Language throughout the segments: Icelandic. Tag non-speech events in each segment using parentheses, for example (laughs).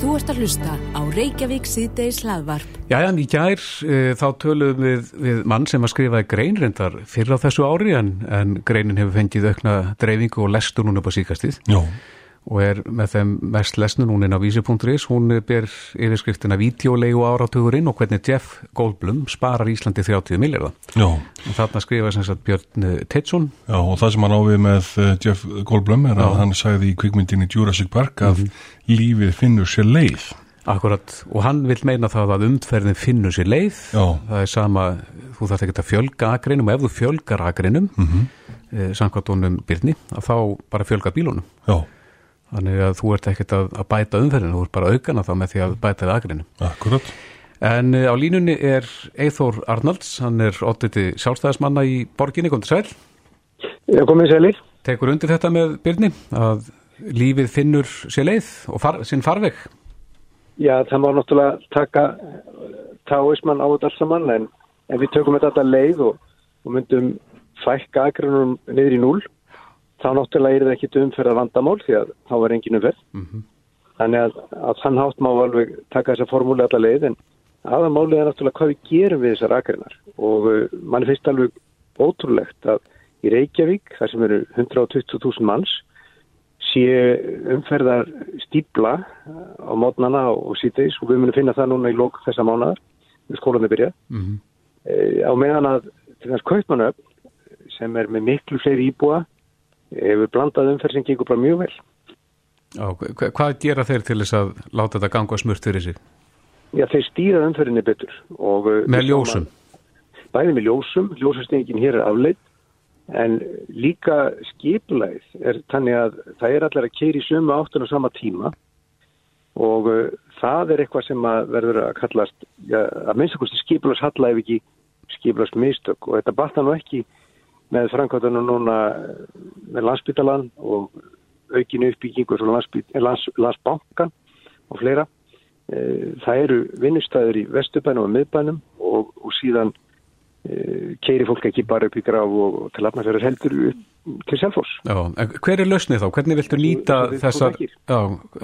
Þú ert að hlusta á Reykjavík síðdeis hlaðvarp. Jæja, í gær e, þá töluðum við, við mann sem að skrifaði greinrindar fyrir á þessu ári en, en greinin hefur fengið aukna dreifingu og lestur núna upp á síkastið. Já, og er með þeim mest lesnu núna inn á vísi.is. Hún ber yfirskriftina Vídeolegu áratugurinn og hvernig Jeff Goldblum sparar Íslandi 30 miljardar. já, Og þarna skrifa sem sagt Björn eh, Teitsson já, og það sem hann ávið með eh, Jeff Goldblum er að Já. hann sagði í kvikmyndinni Jurassic Park að lífið finnur sér leið. akkurat og hann vil meina það að umtferðin finnur sér leið. Já. Það er sama, þú þarf ekki að fjölga agreinum og ef þú fjölgar agreinum, mm. -hmm. samkvæmt honum Byrni, að þá bara fjölga bílunum. Já, Þannig að þú ert ekkert að, að bæta umferðinu, þú ert bara að aukana þá með því að bæta við agreinum. akkurat. En eh, á línunni er Eithór Arnalds, hann er odditi sjálfstæðismanna í borginni, kom til sæl. Já, komið sælir. Tekur undir þetta með Byrni að lífið finnur sér leið og far, sinn farveg. Já, það má náttúrulega taka táismann á þetta alls saman, en, en við tökum þetta leið og, og myndum fækka agrunum niður í núl, þá náttúrulega er það ekki umferða vandamál því að þá er engin umferð. Þannig að, að þann hátt má alveg taka þessa formúli alltaf leið, en aðamálið er náttúrulega hvað við gerum við þessar agrunar og uh, mann finnst alveg ótrúlegt að í Reykjavík, þar sem eru 120.000 manns, sé umferðar stípla á mótnana og síðdeis og við munum finna það núna í lók þessa mánaðar við skólanum byrja Mm -hmm. e, á meðan að til þess kaupmanöf sem er með miklu fleiri íbúa hefur blandað umferð sem gengur bara mjög vel Já, hva- hvað gera þeir til þess að láta þetta ganga smurt fyrir sig? Já, þeir stýra umferðinni betur og, uh, Með ljósum? Bæði með ljósum, ljósastengin hér er afleitt en líka skipulæð er þannig að það er allir að keira í sömu áttun á sama tíma og uh, það er eitthvað sem að verður að kallast ja, að minnstakosti skipulags halla ef ekki skipulags mistök og þetta batna nú ekki með framkvæmdunum núna uh, með landsbytalan og aukinu uppbyggingu svo landsbyt, lands, landsbankan og fleira Eh, það eru vinnustæður í Vesturbænum og miðbænum og, og síðan keiri fólk ekki bara upp í graf og, og til afnafjörður heldur upp til Selfoss. Já, en hver er lausnið þá? Hvernig viltu nýta við þessar, já,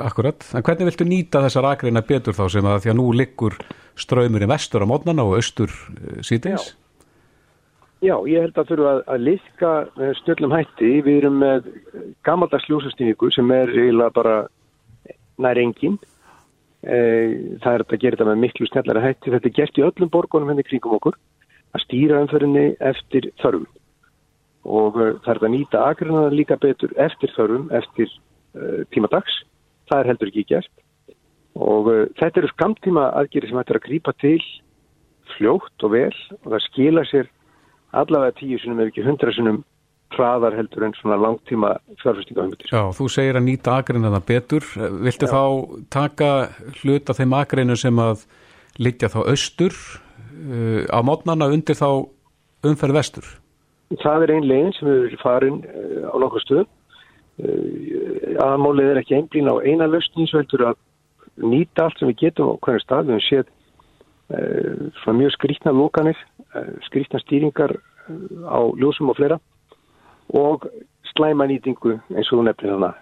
akkurat, en hvernig viltu nýta þessar agreina betur þá sem að því að nú liggur ströymurinn vestur á mótnana og austur uh, síðdeis? Já, ég held að þurfa að, að liðka með stöllum hætti. Við erum með gammaldags ljósastýningu sem er eiginlega bara nær engin. E, það er að gera þetta með miklu snellari hætti. Þetta er gert í öllum borgunum henni kringum okkur að stýra umförinni eftir þörfum. Og það er að nýta agrinaðar líka betur eftir þörfum, eftir uh, tíma dags. Það er heldur ekki gert. Og uh, þetta eru skamtíma aðgeri sem hægt er að grípa til fljótt og vel og það skila sér allavega tíu sinum ef ekki hundra sinum hraðar heldur en svona langtíma fjárfestingahumbutir. Já, þú segir að nýta agreina betur. Viltu þá taka hlut af þeim agreinu sem að liggja þá austur uh, á mótnana undir þá umferð vestur? Það er ein legin sem verið farin uh, á nokkuð stöðum. Uh, aðmálið er ekki einblín á eina löstni svo heldur að nýta allt sem við getum á hvernig stað. Við hefum séð svona mjög skrítna lókanir, uh, skrítna stýringar uh, á ljósum og fleira og slæma nýtingu eins og þú nefnir þarna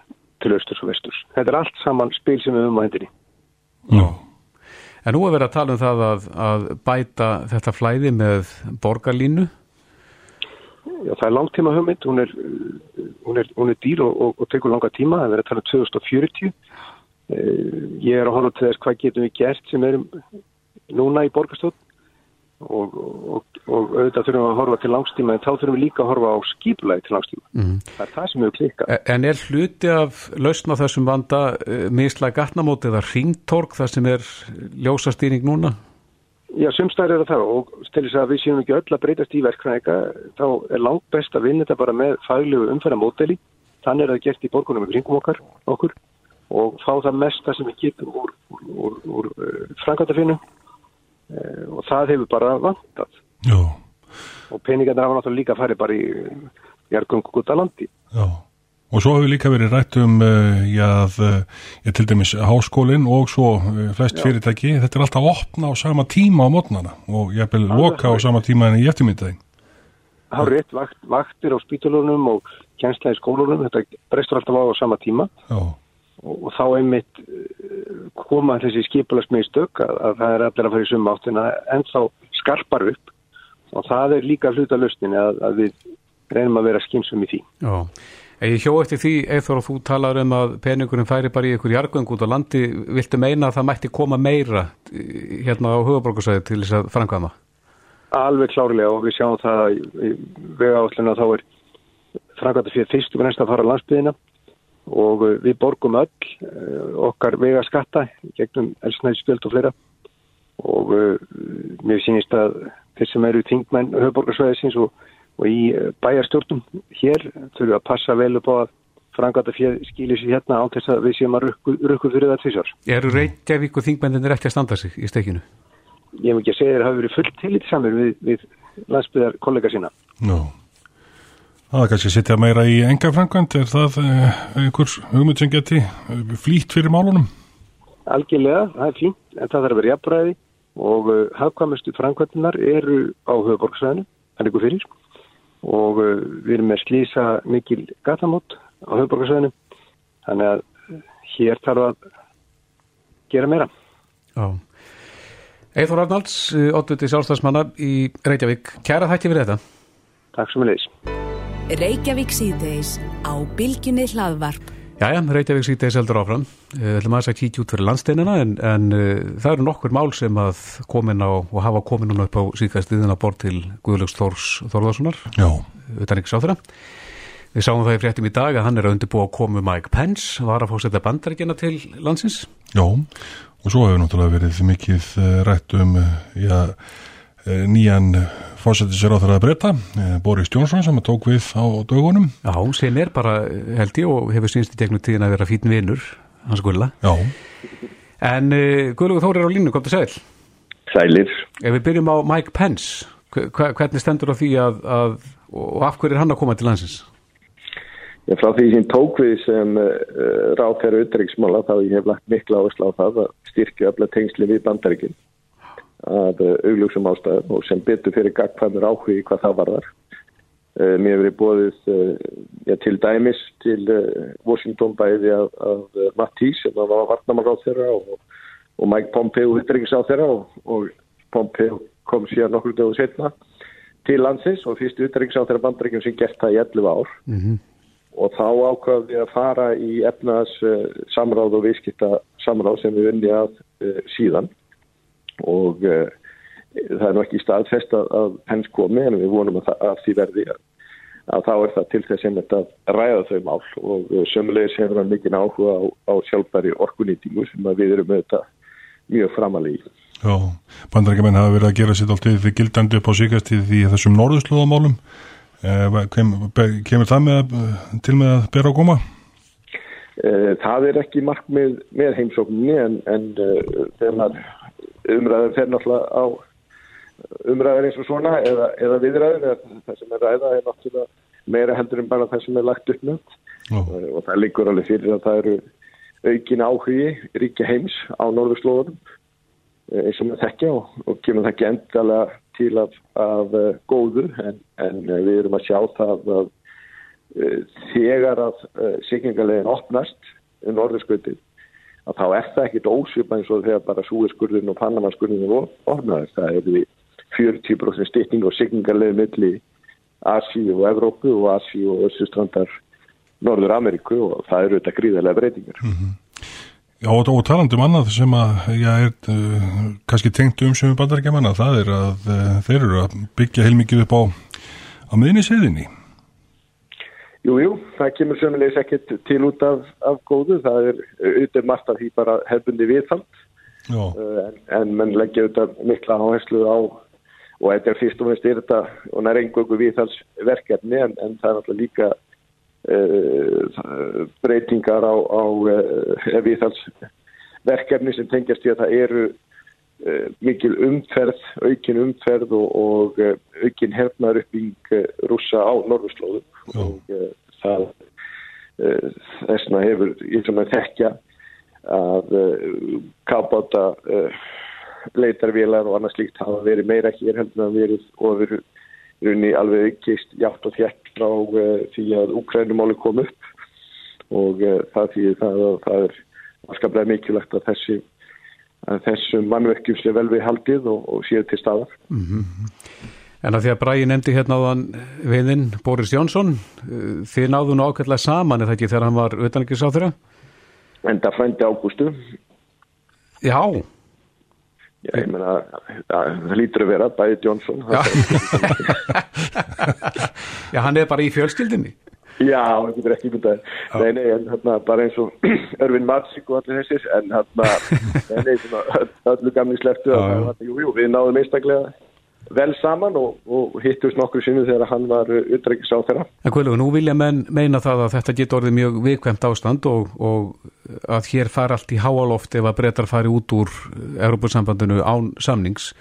til austurs og vesturs. Þetta er allt saman spil sem við höfum á hendinni. Já, En nú er verið að tala um það að, að bæta þetta flæði með borgarlínu. Já, það er langtíma hugmynd, hún er, hún er, hún er dýr og, og, og tekur langa tíma, það er verið að tala um 2040. Uh, Ég er að horfa til þess hvað getum við gert sem erum núna í borgarstótt og, og, og auðvitað þurfum við að horfa til langstíma en þá þurfum við líka að horfa á skipulagi til langstíma. Mm. Það er það sem hefur klikkað. En er hluti af lausn á þessum vanda uh, mislega gatnamóti eða ringtork þar sem er ljósastýring núna? Já, sumstæðir er það og til þess að við séum ekki öll að breytast í verkfræðika þá er langt best að vinna þetta bara með faglegu umfæra móteli þannig er það gert í borgunum í kringum okkar okkur og fá það mesta sem við getum úr, úr, úr, úr framkvæmtafinu uh, og það hefur bara vantað já, og peningarnir hafa náttúrulega líka farið bara í jargungu gutta landi. já. Og svo hefur líka verið rætt um, uh, já, að, já, til dæmis háskólinn og svo flest fyrirtæki, þetta er alltaf opna á sama tíma á mótnana og ég vil loka á sama tíma en í eftirmyndaginn. Það er rétt vakt, vaktir á spítulunum og kjensla í skólunum, þetta brestur alltaf á á sama tíma Já, og, þá einmitt uh, koma þessi skipulasmiðstök að, að það er allir að fara í suma áttina en þá skarpar upp og það er líka hluta lustin að, að við reynum að vera skinsum í því. Já, ég hjó eftir því eithver og þú talar um að peningurinn færi bara í ykkur jargöng út á landi, viltu meina að það mætti koma meira hérna á hugaborgarsæði til þess að framkvæma? Alveg klárlega og við sjáum það í vega átluna þá er framkvæmta fyrir fyrst og næst að fara landsbyðina og við borgum öll okkar vega skatta gegnum elsnæðisspjöld og fleira og mér sínist að þeir sem eru þingmenn höfuborgarsvæðisins og, og í bæjarstjórnum hér þurfum að passa vel upp á að frangata fyrir skilir sér hérna án þess að við séum að rukku fyrir það tvísar. Eru Reykjavík og þingmennir ekki að standa sig í stekinu? Ég hef ekki að segja það hafi verið fullt tillit samir við, við landsbyðar kollega sína. Nó, það er kannski að setja meira í enga frangand, er það eh, einhvers hugmynd sem geti flýtt fyrir málunum? Algjörlega, það er fínt, en það þarf að vera jafnbræði og uh, hafkvæmustu framkvæmdunar eru á höfuborgsvæðinu, það er ykkur fyrir og uh, við erum með slísa mikil gatamót á höfuborgsvæðinu þannig að hér þarf að gera meira. Já. Eithor Arnalds, óttuti sjálfstafsmanna í Reykjavík. Kæra þætti fyrir þetta. Takk sem við leiðis. Reykjavík síðdeis á bylginni hlaðvarp. Jæja, Reykjavík síðdeis heldur áfram. Við ætlum að þess að kíkja út fyrir landsteinina en, en uh, það eru nokkur mál sem að komin á og hafa komin núna upp á síðkvæðstiðina bort til Guðlöks Þórs Þórðarssonar. Já. Utan ekki sá þeirra. Við sáum það í fréttum í dag að hann er að undirbúa að komu Mike Pence, var að fósetta bandaríkjana til landsins. Já, og svo hefur náttúrulega verið mikið rætt um já, nýjan fósettisir á þeirra að breyta, Boris Johnson sem að tók við á dögunum. Já, sem er bara held ég og hefur sínst í tegnum tíðin að vera fín vinnur, hans Gulla. Já. En uh, Guðlugur Þóri er á línu, kom til sæl. Sælir. Ef við byrjum á Mike Pence, hvernig stendur á því að, að og af hverju er hann að koma til landsins? Já, frá því sem tók við sem uh, ráðherra utryggsmála þá ég hef lagt mikla áherslu á það að styrkja öfla tengsli við bandaríkinn að uh, augljósum ástæðum og sem betur fyrir gagkvæmur áhugi hvað það varðar. Uh, mér hefur bóðið ja, til dæmis til Washington bæði af, af Mattis sem var varnamáráð þeirra og, og Mike Pompeo utryggisáð þeirra og, og Pompeo kom síðan nokkur dögu setna til landsins og fyrst utryggisáð þeirra bandaríkinn sem gert það í 11 ár. Mm -hmm og þá ákvaðum við að fara í efnaðs uh, samráð og viðskipta samráð sem við unni að síðan og uh, það er nú ekki staðfest að, að hens komi en við vonum að, að því verði að, að þá er það til þess einmitt að ræða þau mál og sömulegis hefur hann mikið áhuga á, á sjálfbæri orkunýtingu sem við erum auðvitað mjög framalegi. Já, bandarækjumenn hafa verið að gera sér alltaf því gildandi upp á síkastíð því þessum norðurslóðamálum Kem, kemur það með, til með að bera á góma? Það er ekki markmið með heimsókninni en, en þegar umræður fer náttúrulega á umræður eins og svona eða, eða viðræður eða það sem er ræða er náttúrulega meira heldur en bara það sem er lagt upp með. Og það liggur alveg fyrir að það eru aukin áhugi ríkja heims á norðurslóðunum eins og með þekkja og, og kemur það ekki endalega til af, af uh, góðu en, en uh, við erum að sjá það að þegar að signingarlegin opnast um norðurskvöldið að þá er það ekkit ósvipa eins og þegar bara súeskurðin og pannamarskurðin opnaðist. Það er við 40% styrning og signingarlegin milli Asi og Evrópu og Asi og Össustrandar Norður Ameríku og það eru þetta gríðarlega breytingar. Mm -hmm. Já og, og talandum annað sem að já, er uh, kannski tengt um sem við bandarækjum annað, það er að uh, þeir eru að byggja heilmikið upp á á miðinni seðinni. Jú, jú, það kemur sömulegis ekkert til út af, af góðu, það er auðvitað margt af því bara hefbundi viðfald en, en menn leggja auðvitað mikla áherslu á og þetta er fyrst og finnst er þetta og er einhverju viðfaldsverkefni en, en það er alltaf líka Uh, breytingar á, á uh, viðhalsverkefni sem tengjast í að það eru mikil umferð, aukin umferð og, og aukin hernaður uppbygging rúsa á norðurslóðum. Og það þessna hefur eins og maður þekkja að kábáta leitarvélar og annars líkt hafa verið meira hér heldur en verið og verið runni alveg aukist játt og þjætt frá uh, því að Ukrænumáli kom upp. Og uh, það því það, það er afskaplega mikilvægt að þessi að þessum mannverkjum sé vel við haldið og, og séu til staðar. Mm -hmm. En að því að Bræði nefndi hérna á þann viðinn Boris Jónsson, þið náðu nú ákveðlega saman er það ekki þegar hann var utanrikiðsáþurra? En það frændi ágústu. Já. Já, ég meina, það lítur að vera Bræði Jónsson. Já. (laughs) Já, hann er bara í fjölskyldinni. Já, það getur ekki myndað. Nei, nei, en hérna bara eins og (clears throat) Örvin Matsík og allir þessir, en hérna, (laughs) nei, nei, svona öllu gamni sleftu að, jú, jú, við náðum einstaklega vel saman og, og hittust nokkur sinni þegar hann var utrækis á þeirra. En Guðlug, nú vilja menn meina það að þetta getur orðið mjög vikvæmt ástand og, og að hér fara allt í háaloft ef að breytar fari út úr Európa-sambandinu án samnings.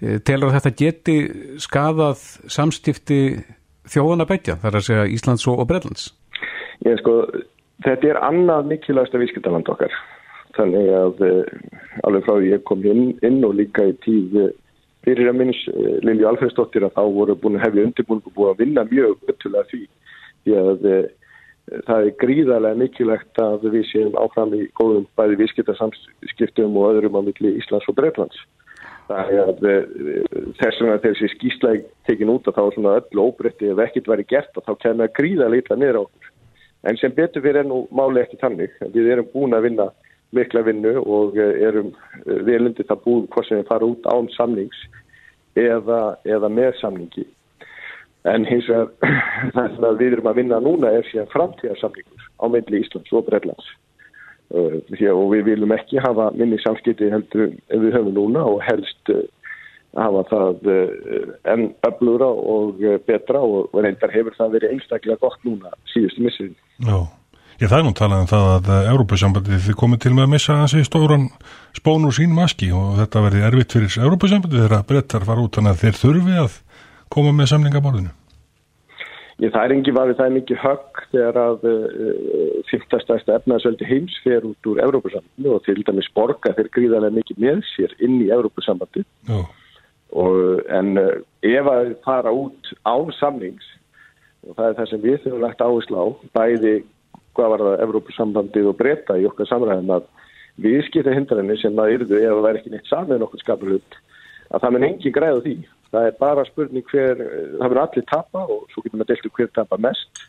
Telur að þetta geti skadað samstifti þjóðana betja, þar að segja Íslands og Breitlands? Ég sko, þetta er annað mikilvægsta vískitaland okkar. Þannig að alveg frá ég kom inn, inn og líka í tíð fyrir að minns Lilju Alfredsdóttir að þá voru búin að hefja undirbúin og búin að vinna mjög öttulega því því að það er gríðarlega mikilvægt að við séum áfram í góðum bæði vískitasamskiptum og öðrum á milli Íslands og Breitlands. Er að þess vegna þegar þessi skýslæg tekin út að þá svona öllu óbreytti ef ekkert væri gert og þá kemur það gríðarlega illa niður á okkur. En sem betur fyrir ennú máli ekki tannig. Við erum búin að vinna mikla vinnu og erum velundi það búið hvort sem við fara út án samnings eða, eða með samningi. En hins vegar (clears throat) það sem við erum að vinna núna er síðan framtíðarsamningur á meðli Íslands og Breitlands. Uh, og við viljum ekki hafa minni samskipti heldur en við höfum núna og helst uh, hafa það uh, enn öflura og betra og reyndar hefur það verið einstaklega gott núna síðustu missið. Já. Ég það er nú talað um það að Európa-sambandið þið komið til með að missa hansi stóran spón úr sín maski og þetta verði erfitt fyrir Európa-sambandið þegar brettar fara út þannig að þeir þurfi að koma með samlingaborðinu. Ég það er engi varfið, það er mikið högg þegar að uh, fyrstastæsta efnaðsöldi heims fer út úr Európa-sambandið og til dæmis borga þeir gríðarlega mikið með sér inn í Európa-sambandið. En uh, ef að fara út án samlings og það er það sem við þurfum lagt áherslu á, bæði hvað var það Evrópusambandið og breyta í okkar samræðum að viðskipta hindranir sem að yrðu ef það væri ekki neitt saman okkur skapurhund að það mun engin græða því. Það er bara spurning hver, það verður allir tapa og svo getur maður deltu hver tapa mest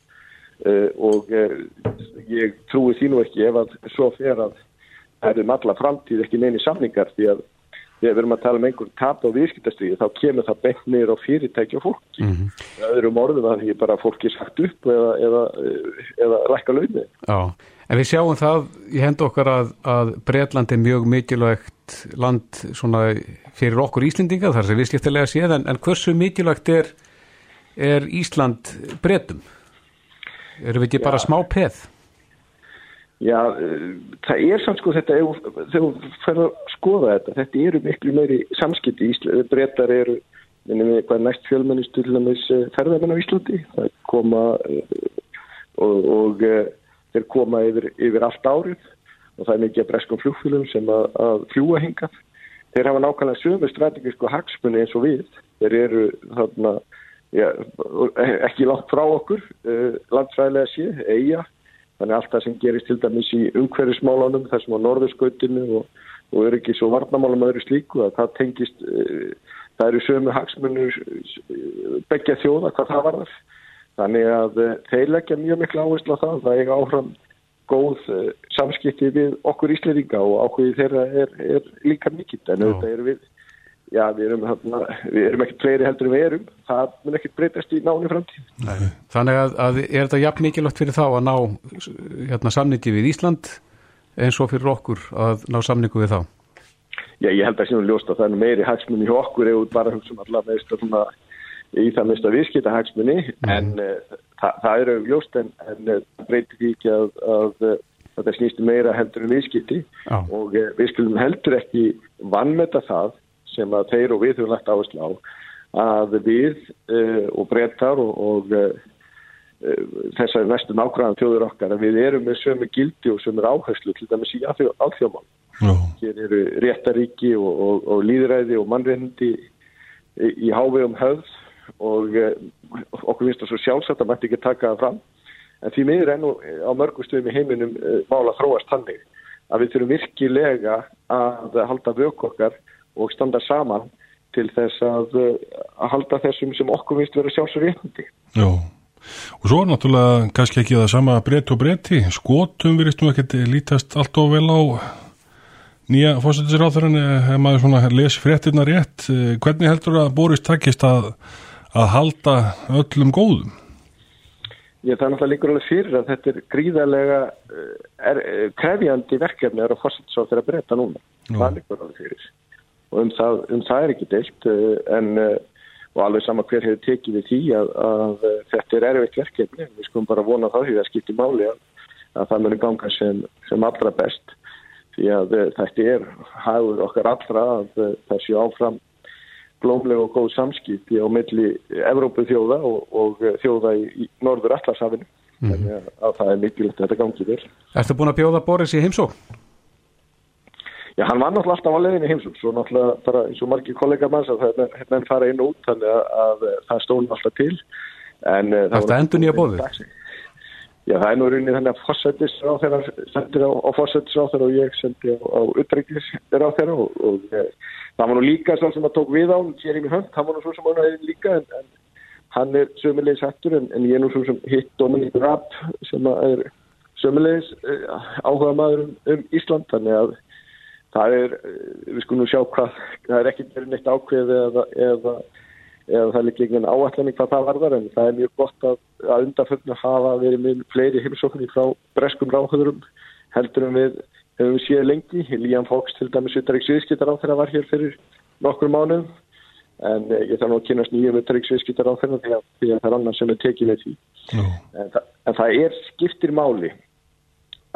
og uh, ég trúi því nú ekki ef að svo fer að það er um alla framtíð ekki neini samningar því að þegar við erum að tala um einhver tap á viðskiptastriði þá kemur það beint niður á fyrirtæki og fólki. Mm -hmm. Það eru morðum að því bara fólki sagt upp eða, eða, eða lækka launni. Já, en við sjáum það í hendu okkar að, að Breitland er mjög mikilvægt land svona fyrir okkur Íslendinga þar sem við skiptilega séð en, en hversu mikilvægt er, er Ísland Breitum? Erum við ekki Já. bara smá peð? Já, það er samt sko þetta, þegar þú fyrir að skoða þetta, þetta eru miklu meiri samskipti í Íslandi, breytar eru, minnum við hvað næst fjölmennist til dæmis ferðarmenn á Íslandi, það koma og, og þeir koma yfir, yfir allt árið og það er mikið að breskum flugfélum sem að, að fljúa hingað. Þeir hafa nákvæmlega sömu strategísku hagsmunni eins og við, þeir eru þarna, já, ekki langt frá okkur, landsvæðilega sé, eiga, Þannig allt það sem gerist til dæmis í umhverfismálunum, þessum á norðurskautinu og, og öryggis og varnamálum og öðru slíku að það tengist, e, það eru sömu hagsmunur begja þjóða hvað það varðar. Þannig að þeir leggja mjög miklu áherslu á það, það er áfram góð samskipti við okkur íslendinga og ákveði þeirra er, er líka mikill. En auðvitað eru við já, við erum, við erum ekkert fleiri heldur en við erum, það mun ekkert breytast í náni framtíð. Nei. Þannig að, að er þetta jafn mikilvægt fyrir þá að ná hérna, samningi við Ísland eins og fyrir okkur að ná samningu við þá? Já, ég held að sínum ljóst að það er meiri hagsmunni hjá okkur eða bara hugsa um allavega í það meðst að viðskita hagsmunni mm. en uh, það, það eru ljóst en, en uh, breytir því ekki að, að uh, þetta snýst meira heldur en viðskiti ah. og við skulum heldur ekki vannmeta það sem að þeir og við höfum lagt áherslu á að við uh, og brettar og, og uh, þessar næstu nákvæðan þjóður okkar að við erum með sömu gildi og sömu áherslu til dæmis í alþjóðmál. Hér eru réttaríki og, og, og líðræði og mannrendi í, hávegum höfð og okkur finnst það svo sjálfsagt að mætti ekki taka það fram. En því miður enn og á mörgustöðum í heiminum mála þróast hannig að við þurfum virkilega að halda vöku okkar og standa saman til þess að, að halda þessum sem okkur finnst vera sjálfsögur réttandi. Já, og svo er náttúrulega kannski ekki það sama breytt og breytti. Skotum viðristum ekki lítast allt of vel á nýja fórsættisráþurinn ef maður svona les fréttirna rétt. Hvernig heldur að Boris takkist að, að halda öllum góðum? Ég það er náttúrulega líkur alveg fyrir að þetta er gríðarlega er, krefjandi verkefni að fórsættisráþur að breyta núna. Jú. Það er líkur alveg fyrir og um það, um það er ekki deilt en og alveg sama hver hefur tekið við því að, að þetta er erfitt verkefni við skulum bara vona það því að skipti máli að, að það muni ganga sem, sem allra best því að þetta er hagur okkar allra að þessi áfram blómlega og góð samskipti á milli Evrópu þjóða og, og þjóða í, norður allarsafinu mm -hmm. þannig að það er mikilvægt að þetta gangi vel Erstu búin að bjóða Boris í heimsók? Já, hann var náttúrulega alltaf á leðinu heimsum, svo náttúrulega bara eins og margir kollegar manns að það hérna enn fara inn og út, þannig að, að það stóðum alltaf til. Það er endur nýja bóðið? Já, það er nú rauninni þannig að fórsættisra á þeirra sendir á, á fórsættisra á þeirra og ég sendi á, utreikisra á þeirra og, og e, það var nú líka svo sem að tók við á, hér í mig hönd, það var nú svo sem hann hefði líka en, en hann er sömulegis hættur en, en ég er nú svo sem hitt Dominic Rapp sem er sömulegis e, áhuga maður um, um Ísland, þannig að það er, við skulum sjá hvað, það er ekki verið neitt ákveð eða, eða, eða það er líka einhvern áallinni hvað það varðar en það er mjög gott að, að undarföldinu hafa verið með fleiri heimsóknir frá breskum ráðhöðurum heldur en við hefum við séð lengi, Líam Fox til dæmis Uttaríks viðskiptar á þeirra var hér fyrir nokkur mánuðum en ég þarf nú að kynast nýjum Uttaríks viðskiptar á þeirra því að, því að það er annars sem er tekið með því no. en, það, en það er skiptir máli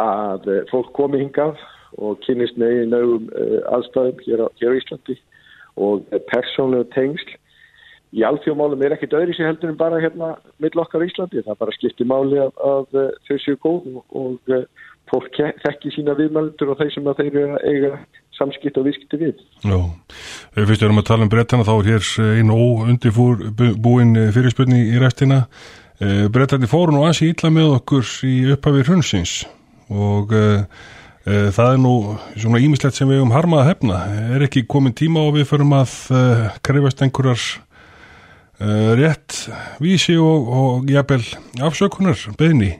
að fólk komi hingað og kynist í náum uh, aðstæðum hér á, hér á Íslandi og persónlegu tengsl í alþjóðmálum er ekkit öðri sér heldur en bara hérna mill okkar í Íslandi það bara skiptir máli að, að uh, þau séu góð og, og uh, fólk þekki sína viðmældur og þeir sem að þeir eiga samskipt og viðskipti við. Já, fyrst erum að tala um brettana þá er hér einu óundifúin fyrirspunni í restina. Brettandi fóru nú ansi ítla með okkur í upphafið hrunsins og Eh, það er nú svona ímislegt sem við um harma að hefna. Er ekki komin tíma og við förum að uh, krefast einhverjar uh, rétt vísi og, og jafnvel afsökunar beðni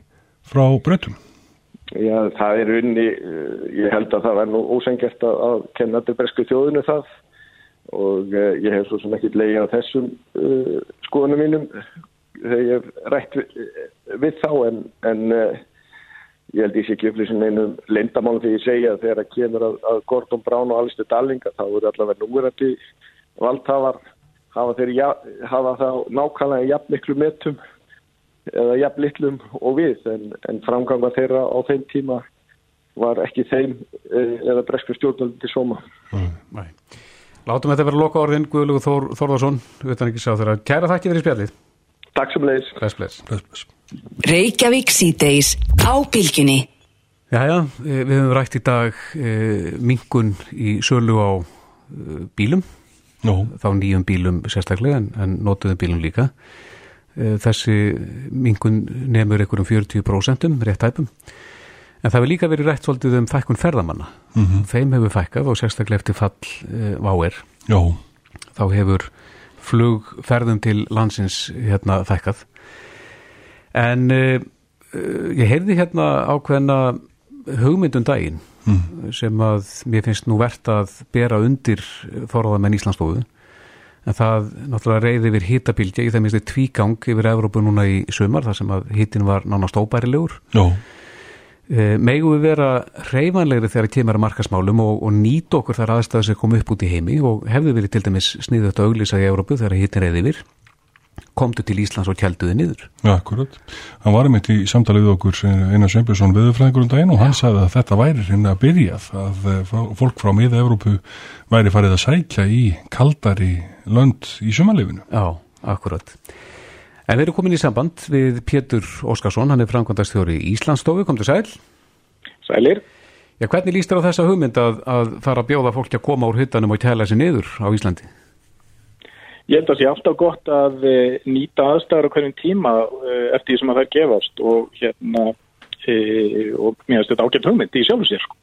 frá breytum? Já, það er unni, ég held að það verður nú ósengjast að, kenna til bresku þjóðinu það og uh, ég hef svo sem ekki leiðið á þessum skoðunum mínum þegar ég hef rætt við, við þá en, en ég held ég sé ekki upplýsin einum leindamálum þegar ég segja að þegar það kemur að, að Gordon Brown og Alistair Dallinga þá eru allavega núverandi valdhafar hafa, þeir, hafa þá nákvæmlega jafn miklu metum eða jafn litlum og við en, en framganga þeirra á þeim tíma var ekki þeim e, eða bresku stjórnaldin til sóma. Mm, Látum þetta vera loka orðin Guðlugur Þór, Þórðarsson utan ekki sá þeirra. Kæra þakki fyrir spjallið Takk sem leiðis. Reykjavík síðdeis á bylginni. Jæja, eh, við höfum rætt í dag e, mingun í sölu á e, bílum, no. þá nýjum bílum sérstaklega en, en notuðum bílum líka. E, þessi mingun nefnur einhverjum 40% rétt tæpum. En það hefur líka verið rætt svolítið um fækkun ferðamanna. Mm -hmm. Þeim hefur fækkað og sérstaklega eftir fall váer. Já. Þá hefur flugferðum til landsins hérna fækkað En uh, ég heyrði hérna ákveðna hugmyndum daginn mm. sem að mér finnst nú verðt að bera undir forðamenn Íslandsbóðu. En það náttúrulega reyði yfir hitabildja í það minnst tvígang yfir Evrópu núna í sömar þar sem að hitin var nánast óbærilegur. Já. E, Megu við vera reymanlegri þegar það kemur að markasmálum og, og nýta okkur þar aðstæðu sem kom upp út í heimi og hefði verið til dæmis sniðið þetta auglýsa í Evrópu þegar hitin reyði yfir komdu til Íslands og kjelduði niður. Ja, akkurat. Hann var einmitt í samtalið við okkur Einar Sveinbjörnsson viðfræðingur um daginn og hann sagði að þetta væri hérna að byrjað að eh, fólk frá miða Evrópu væri farið að sækja í kaldari lönd í sumanleifinu. Já, akkurat. En við erum komin í samband við Pétur Óskarsson, hann er framkvæmdastjóri í Íslandsstofu, kom til sæl. Sælir. Já, hvernig líst þér á þessa hugmynd að, að fara að bjóða fólki að koma úr hyttanum og tæla sér niður á Íslandi? Ég held að það sé alltaf gott að eh, nýta aðstæður á hverjum tíma eh, eftir því sem að það gefast og hérna e, og mér finnst þetta ágætt hugmynd í sjálfu sér sko.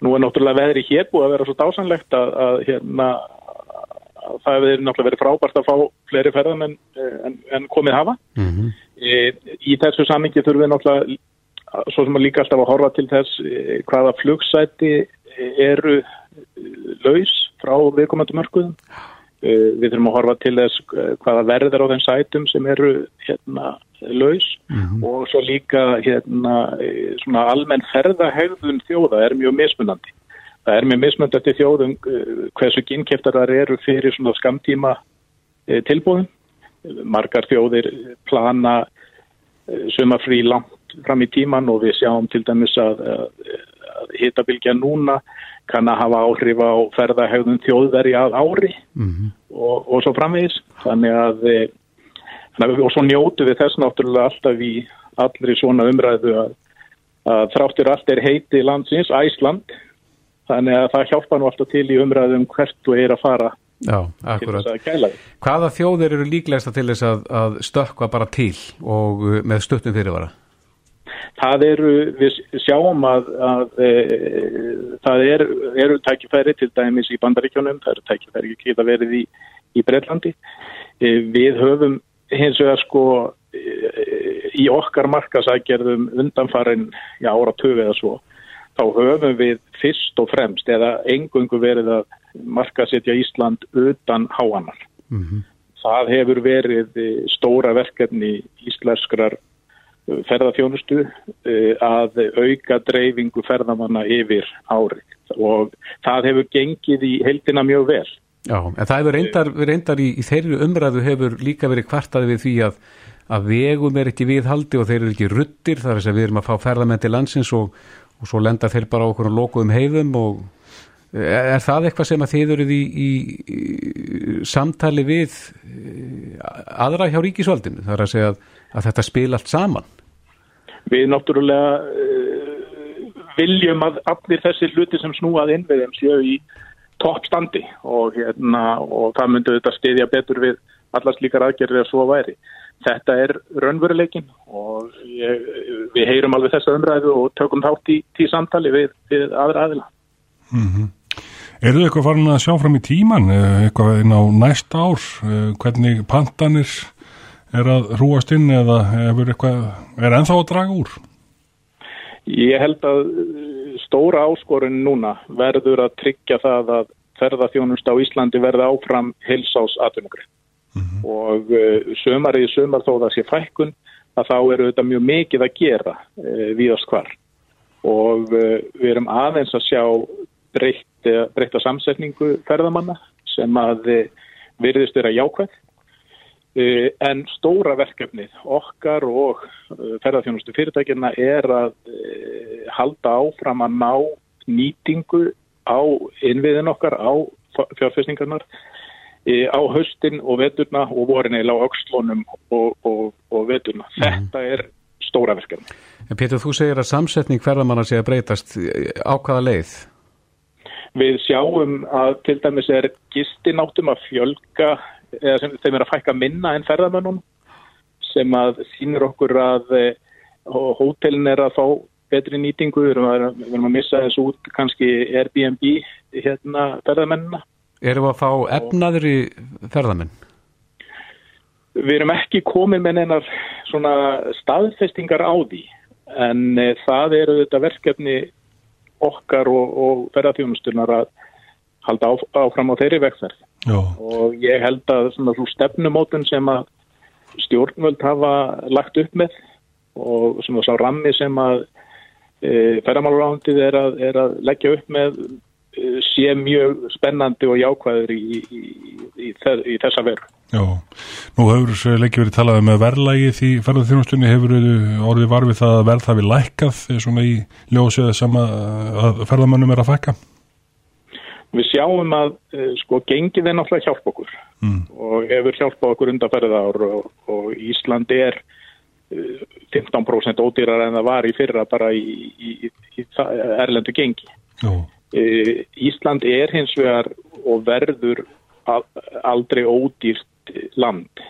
nú er náttúrulega veðri hér búið að vera svo dásanlegt að, að hérna að það hefur náttúrulega verið frábært að fá fleiri ferðan en, en, en komið hafa. Mm -hmm. e, í þessu samingi þurfum við náttúrulega svo sem að líka alltaf að horfa til þess e, hvaða flugsæti eru laus frá viðkomandi mörguðum. E, við þurfum að horfa til þess hvaða verður á þenn sætum sem eru hérna laus mm -hmm. og svo líka hérna svona almenn ferðahegðun þjóða er mjög mismunandi. Það er mjög mismunandi eftir þjóðum hversu gynkeftarar eru fyrir svona skamtíma tilbúðum. Margar þjóðir plana sumafrí langt fram í tíman og við sjáum til dæmis að, að, að hitabilgja núna kann að hafa áhrif á ferðahegðun þjóðveri að ári mm -hmm. og, og svo framvegis. Þannig að og svo njótu við þess náttúrulega alltaf í allri svona umræðu að, að þráttur allt er heiti landsins, Æsland þannig að það hjálpa nú alltaf til í umræðum hvert þú er að fara Já, akkurat. Hvaða þjóðir eru líklegasta til þess að, að stökka bara til og uh, með stöttum fyrirvara? Það eru, við sjáum að, að e, það er, eru tækifæri til dæmis í bandaríkjónum, það eru tækifæri ekki að verið í, í Breitlandi. E, við höfum hins vegar sko e, í okkar markasækjörðum undanfarin, já, ára tögu eða svo, þá höfum við fyrst og fremst eða engungu verið að markasetja Ísland utan háanar. Mm -hmm. Það hefur verið stóra verkefni íslenskrar ferðarþjónustu að auka dreifingu ferðamanna yfir árið og það hefur gengið í heldina mjög vel. Já, en það hefur reyndar, reyndar í, í þeirri umræðu hefur líka verið kvartaði við því að, að vegum er ekki viðhaldi og þeir eru ekki ruttir þar þess að við erum að fá ferðamenn til landsins og, og svo lenda þeir bara okkur og lokuðum heiðum og Er það eitthvað sem að þið eruð í, í, í samtali við aðra hjá ríkisvaldinu? Það er að segja að, að þetta spil allt saman. Við náttúrulega uh, viljum að allir þessi hluti sem snúað inn við þeim séu í toppstandi og, hérna, og það myndu þetta stiðja betur við allars líkar aðgerðir að svo væri. Þetta er raunveruleikin og ég, við heyrum alveg þessa umræðu og tökum þátt í tí samtali við, við aðra aðila. Mm -hmm. Er þau eitthvað farin að sjá fram í tíman, eitthvað inn á næsta ár, hvernig pantanir er að hrúast inn eða er, eitthvað, er ennþá að draga úr? Ég held að stóra áskorun núna verður að tryggja það að ferðarþjónust á Íslandi verði áfram heilsás atvinnugri mm -hmm. og sömarið í sömar þó það sé fækkun að þá eru þetta mjög mikið að gera viðast hvar og við erum aðeins að sjá breytta samsetningu ferðamanna sem að virðist vera jákvæð en stóra verkefnið okkar og ferðarþjónustu fyrirtækina er að halda áfram að ná nýtingu á innviðin okkar á fjárfestingarnar á höstin og veturna og vorin eða á aukslónum og, og, og veturna. Mm. Þetta er stóra verkefni. En Pétur, þú segir að samsetning ferðamanna sé að breytast á hvaða leið? Við sjáum að til dæmis er gistináttum að fjölga, sem þeim er að fækka minna en ferðamennum sem að sínur okkur að hótelin er að fá betri nýtingu, við erum að, við erum að missa þessu út kannski Airbnb hérna ferðamennina. Erum við að fá efnaðri ferðamenn? Við erum ekki komið með einar svona staðfestingar á því en e, það eru þetta verkefni okkar og, og ferðarþjónustunar að halda áfram á þeirri vegferð og ég held að svona svo stefnumótun sem að stjórnvöld hafa lagt upp með og svona sá rammi sem að e, ferðarmálarándið er, er að leggja upp með e, sé mjög spennandi og jákvæður í, í, í, í þessa verð. Já, nú hefur leikið verið talað með verðlægi því ferðarþjónustunni hefur orðið varfið það að verð það við lækkað svona í ljósið sem að ferðarmönnum er að fækka? Við sjáum að sko gengið er náttúrulega hjálp okkur mm. og hefur hjálpað okkur undanferða ár og, og Ísland er 15% ódýrar en það var í fyrra bara í, í, í erlendu gengi. Já. Ísland er hins vegar og verður aldrei ódýrt land.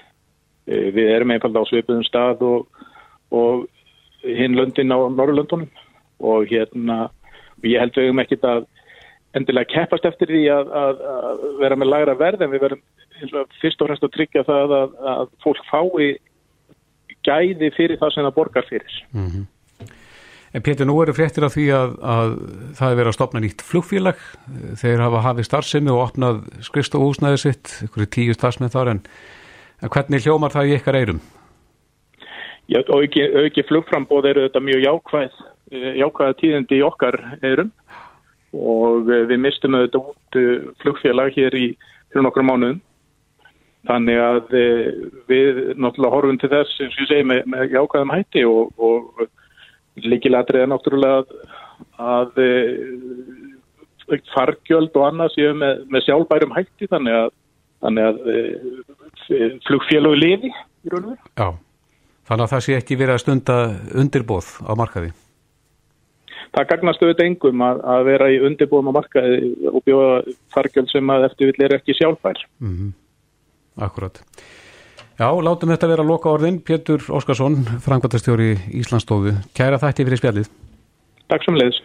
Við erum einfalda á svipuðum stað og, og hinn löndin á Norrlöndunum og hérna ég held um ekkit að endilega keppast eftir því að, að, að vera með lægra verð en við verðum fyrst og fremst að tryggja það að, að fólk fái gæði fyrir það sem það borgar fyrir. Mm -hmm. En Pétur, nú eru fréttir af því að, að það er verið að stopna nýtt flugfélag. Þeir hafa hafið starfsemi og opnað skrist og húsnæði sitt, ykkur tíu starfsmið þar, en, en hvernig hljómar það í ykkar eirum? Já, auki, auki flugframbóð eru þetta mjög jákvæð, eh, jákvæða tíðindi í okkar eirum og eh, við mistum auðvitað út eh, flugfélag hér í fyrir nokkru mánuðum. Þannig að við náttúrulega horfum til þess, og ég segi, með, með jákvæðum hætti og, og líkilatrið er náttúrulega að, að fargjöld og annað séu með, með sjálfbærum hætti þannig að, þannig að flugfélagi lifi í raun og veru. Já. Þannig að það sé ekki verið að stunda undirbóð á markaði? Það gagnast auðvitað engum að, að vera í undirbóðum á markaði og bjóða fargjöld sem að eftirvill er ekki sjálfbær. Mm -hmm. Akkurat. Já, látum þetta vera að loka orðin. Pétur Óskarsson, frangværtastjóri Íslandsstofu. Kæra þætti fyrir spjallið. Takk sem leiðis.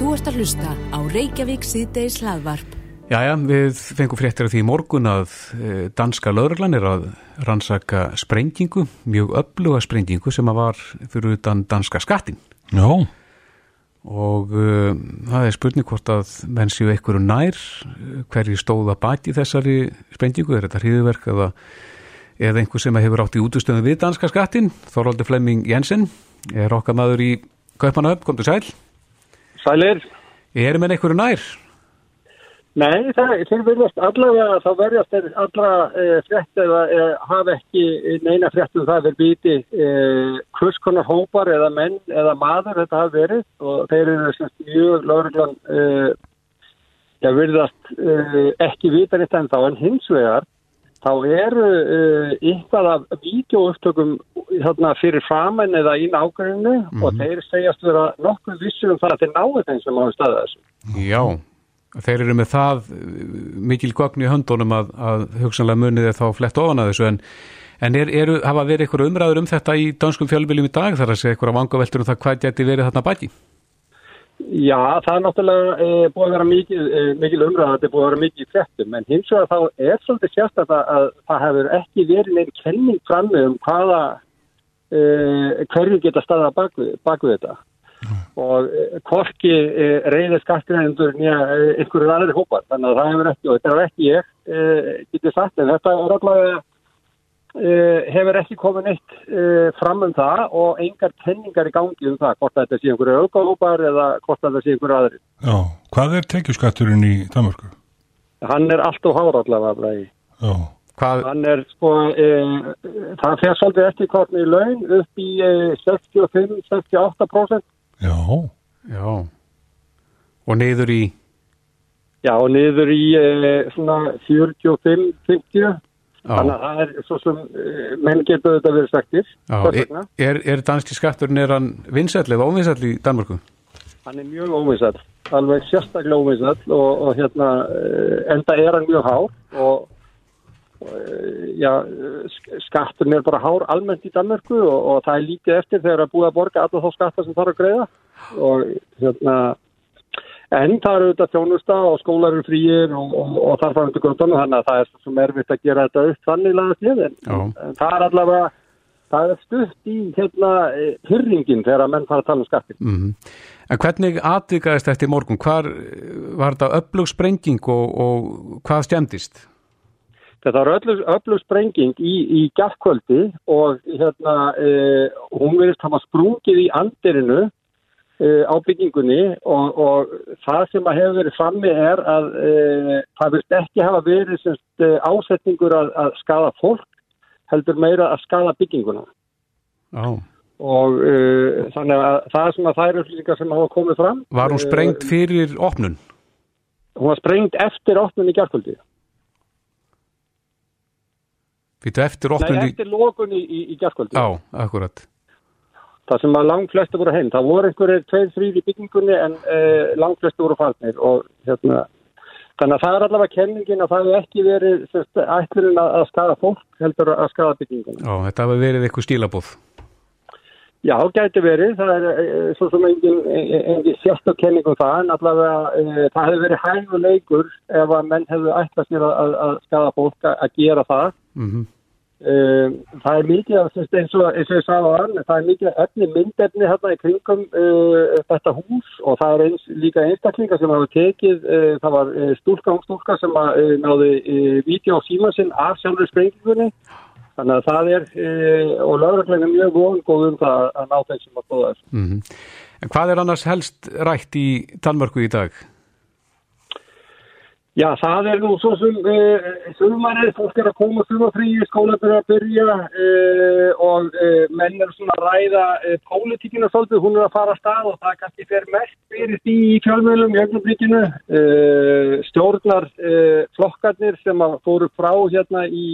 Þú ert að hlusta á Reykjavík síðdeis hlaðvarp. Jæja, við fengum fréttir af því í morgun að eh, danska lögreglan er að rannsaka sprengingu, mjög öfluga sprengingu sem að var fyrir utan danska skattin. Já. Og uh, það er spurning hvort að menn séu einhverju nær, hverju stóða bæti þessari sprengingu, er þetta hriðverk eða, eða einhver sem hefur átt í útustöðu við danska skattin, Þorvaldur Flemming Jensen, er okkar maður í Kaupanöf, kom til sæl. Sælir. Erum en einhverju nær? Nei, það, þeir verðast allavega þá verðast þeir allra e, frétt eða e, hafa ekki neina frétt um það þeir býti e, kurskonar hópar eða menn eða maður þetta hafa verið og þeir eru semst mjög lauruglan ja, verðast ekki vita neitt en þá en hins vegar þá eru ykkar af vídeoupptökum hérna, fyrir framann eða í nákvæminu mm -hmm. og þeir segjast vera nokkuð vissur um það að þeir náðu þeim sem á staða þessu. Já. Þeir eru með það mikil gögn í höndunum að, að hugsanlega munið er þá flett ofan að þessu. En, en er, eru, hafa verið einhverju umræður um þetta í danskum fjölviljum í dag? Þar að segja einhverja vangaveltur um það hvað geti verið þarna baki? Já, það er náttúrulega e, búið að vera mikil, e, mikil umræða, þetta er búið að vera mikil frettum en hins vegar þá er svolítið sérstaklega að, að það hefur ekki verið neinn kenning frammi um hvaða e, hverju geta staða bak við, bak við þetta og korki eh, eh, reyðir skattgræðindur nýja eh, einhverju aðri hópar þannig að það hefur ekki og þetta er ekki ég getið sagt en þetta er allavega hefur ekki komið neitt fram um það og engar tenningar í gangi um það hvort þetta sé einhverju auðgáðhópar eða hvort þetta sé einhverju aðri Já, hvað er tekjuskatturinn í Danmarku? Hann er allt og hára allavega Já Hvað? Hann er sko, e, það fer svolítið eftir hvort í laun upp í e, 65-68% Já. Já. Og niður í? Já, og niður í eh, svona 45-50. Þannig að það er svo sem eh, menn getur þetta verið sagtir. Já, er, er danski skatturinn, er hann vinsall eða óvinsall í Danmarku? Hann er mjög óvinsall, alveg sérstaklega óvinsall og, og hérna, enda er hann mjög hár og já, skatturinn er bara hár almennt í Danmarku og, og það er lítið eftir þegar að búið að borga alla þá skattar sem þarf að greiða og hérna en það eru þetta þjónusta og skólar eru frýir og, og, og þar fara undir grundunum þannig að það er svo mervitt að gera þetta upp þannig laga til en, en það er allavega það er stutt í hérna hyrringin þegar að menn fara að tala um skattin mm -hmm. En hvernig aðvikaðist þetta í morgun? Hvar var þetta öflug sprenging og hvað stjæmdist? Þetta var öllug sprenging í, í gætkvöldi og hérna, eh, hún verist hafa sprungið í andirinu eh, á byggingunni og, og það sem að hefur verið frammi er að eh, það verist ekki hafa verið semst, ásetningur að, að skada fólk, heldur meira að skada bygginguna. Oh. Og þannig að það er svona þær upplýsingar sem hafa komið fram. Var hún sprengt fyrir opnun? Hún var sprengt eftir opnun í gætkvöldi. Fyrir eftir opnun Nei, eftir lókun í, í, í gerðskvöldu. Já, akkurat. Það sem að langt flesta voru heim. Það voru einhverju tveir, þrýr í byggingunni en uh, langt flesta voru farnir og hérna, þannig að það er allavega kenningin að það hefur ekki verið ætlurinn að, að skada fólk heldur að skada byggingunni. Já, þetta hefur verið eitthvað stílabóð. Já, gæti verið. Það er e, svo sem engin, engin sérstokkenning um það, en allavega e, það hefur verið hægur leikur ef að menn hefur ætlað sér að, að skada fólk að gera það. Mm -hmm. e, það er mikið, eins og, eins og ég sagði á hann, það er mikið efni, myndefni hérna í kringum þetta hús og það er eins, líka einstaklingar sem hafa tekið, það var stúlka og stúlka sem náði vídeo á símansinn af sjálfur sprengingunni Þannig að það er, og lögurleginn er mjög góð um það að ná þessum að góða þessu. Mm -hmm. En hvað er annars helst rætt í Danmörku í dag? Já, það er nú svo sem e, sumarið, fólk er að koma sumafrí, skólaður að byrja e, og e, menn er svona að ræða pólitíkina svolítið, hún er að fara að stað og það kannski fer mest fyrir því í fjölmjölum í ögnublikinu. E, stjórnar flokkarnir sem að fóru frá hérna í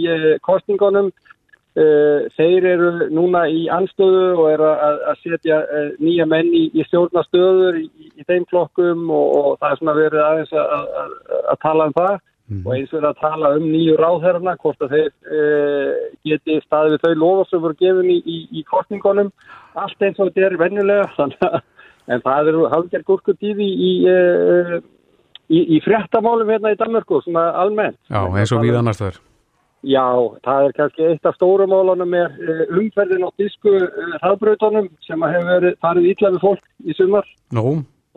kostningunum Uh, þeir eru núna í anstöðu og eru að, að setja uh, nýja menn í, í stjórnastöður í, í þeim flokkum og, og það er svona verið aðeins að, að, að tala um það. Mm. og eins verið að tala um nýju ráðherrna hvort að þeir uh, geti staðið við þau lofar sem voru gefin í, í kostningunum allt eins og þetta er vennulega (laughs) en það eru halvgerð gurkutíði í fréttamálum hérna í Danmarku svona almennt. Já, eins og við annars þar Já, það er kannski eitt af stórumálunum er eh, umferðin á disku eh, hraðbrautunum sem hefur verið farið ítla við fólk í sumar. Nó.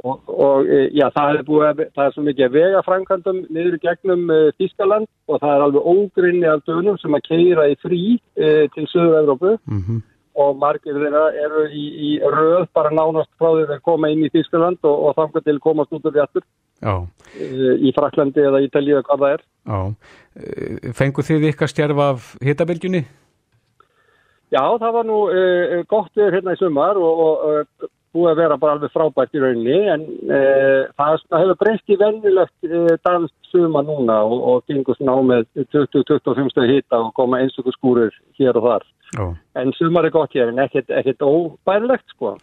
Og, og eh, já, það er búið að, það er svo mikið vegafrænkandum niður í gegnum Þískaland og það er alveg ógrinni af dönum sem að keira í frí e, til Suðu-Európu. Mhm. Mm og margir þeirra eru í, í röð bara nánast frá því að koma inn í Þískland og, og þangar til komast út af réttur í Fraklandi eða Ítalíu eða hvað það er Já, e, fengu þið ykkar stjærf af hittabilgjunni? Já, það var nú uh, gott við hérna í sumar og, og uh, búið að vera bara alveg frábært í rauninni en uh, það, það hefur breyst í vennilegt dansk suma núna og, og gengur svona á með 20-25 hitta og koma eins og skúrir hér og þar Já. En sumar er gott hér en ekkert, ekkert óbærilegt sko.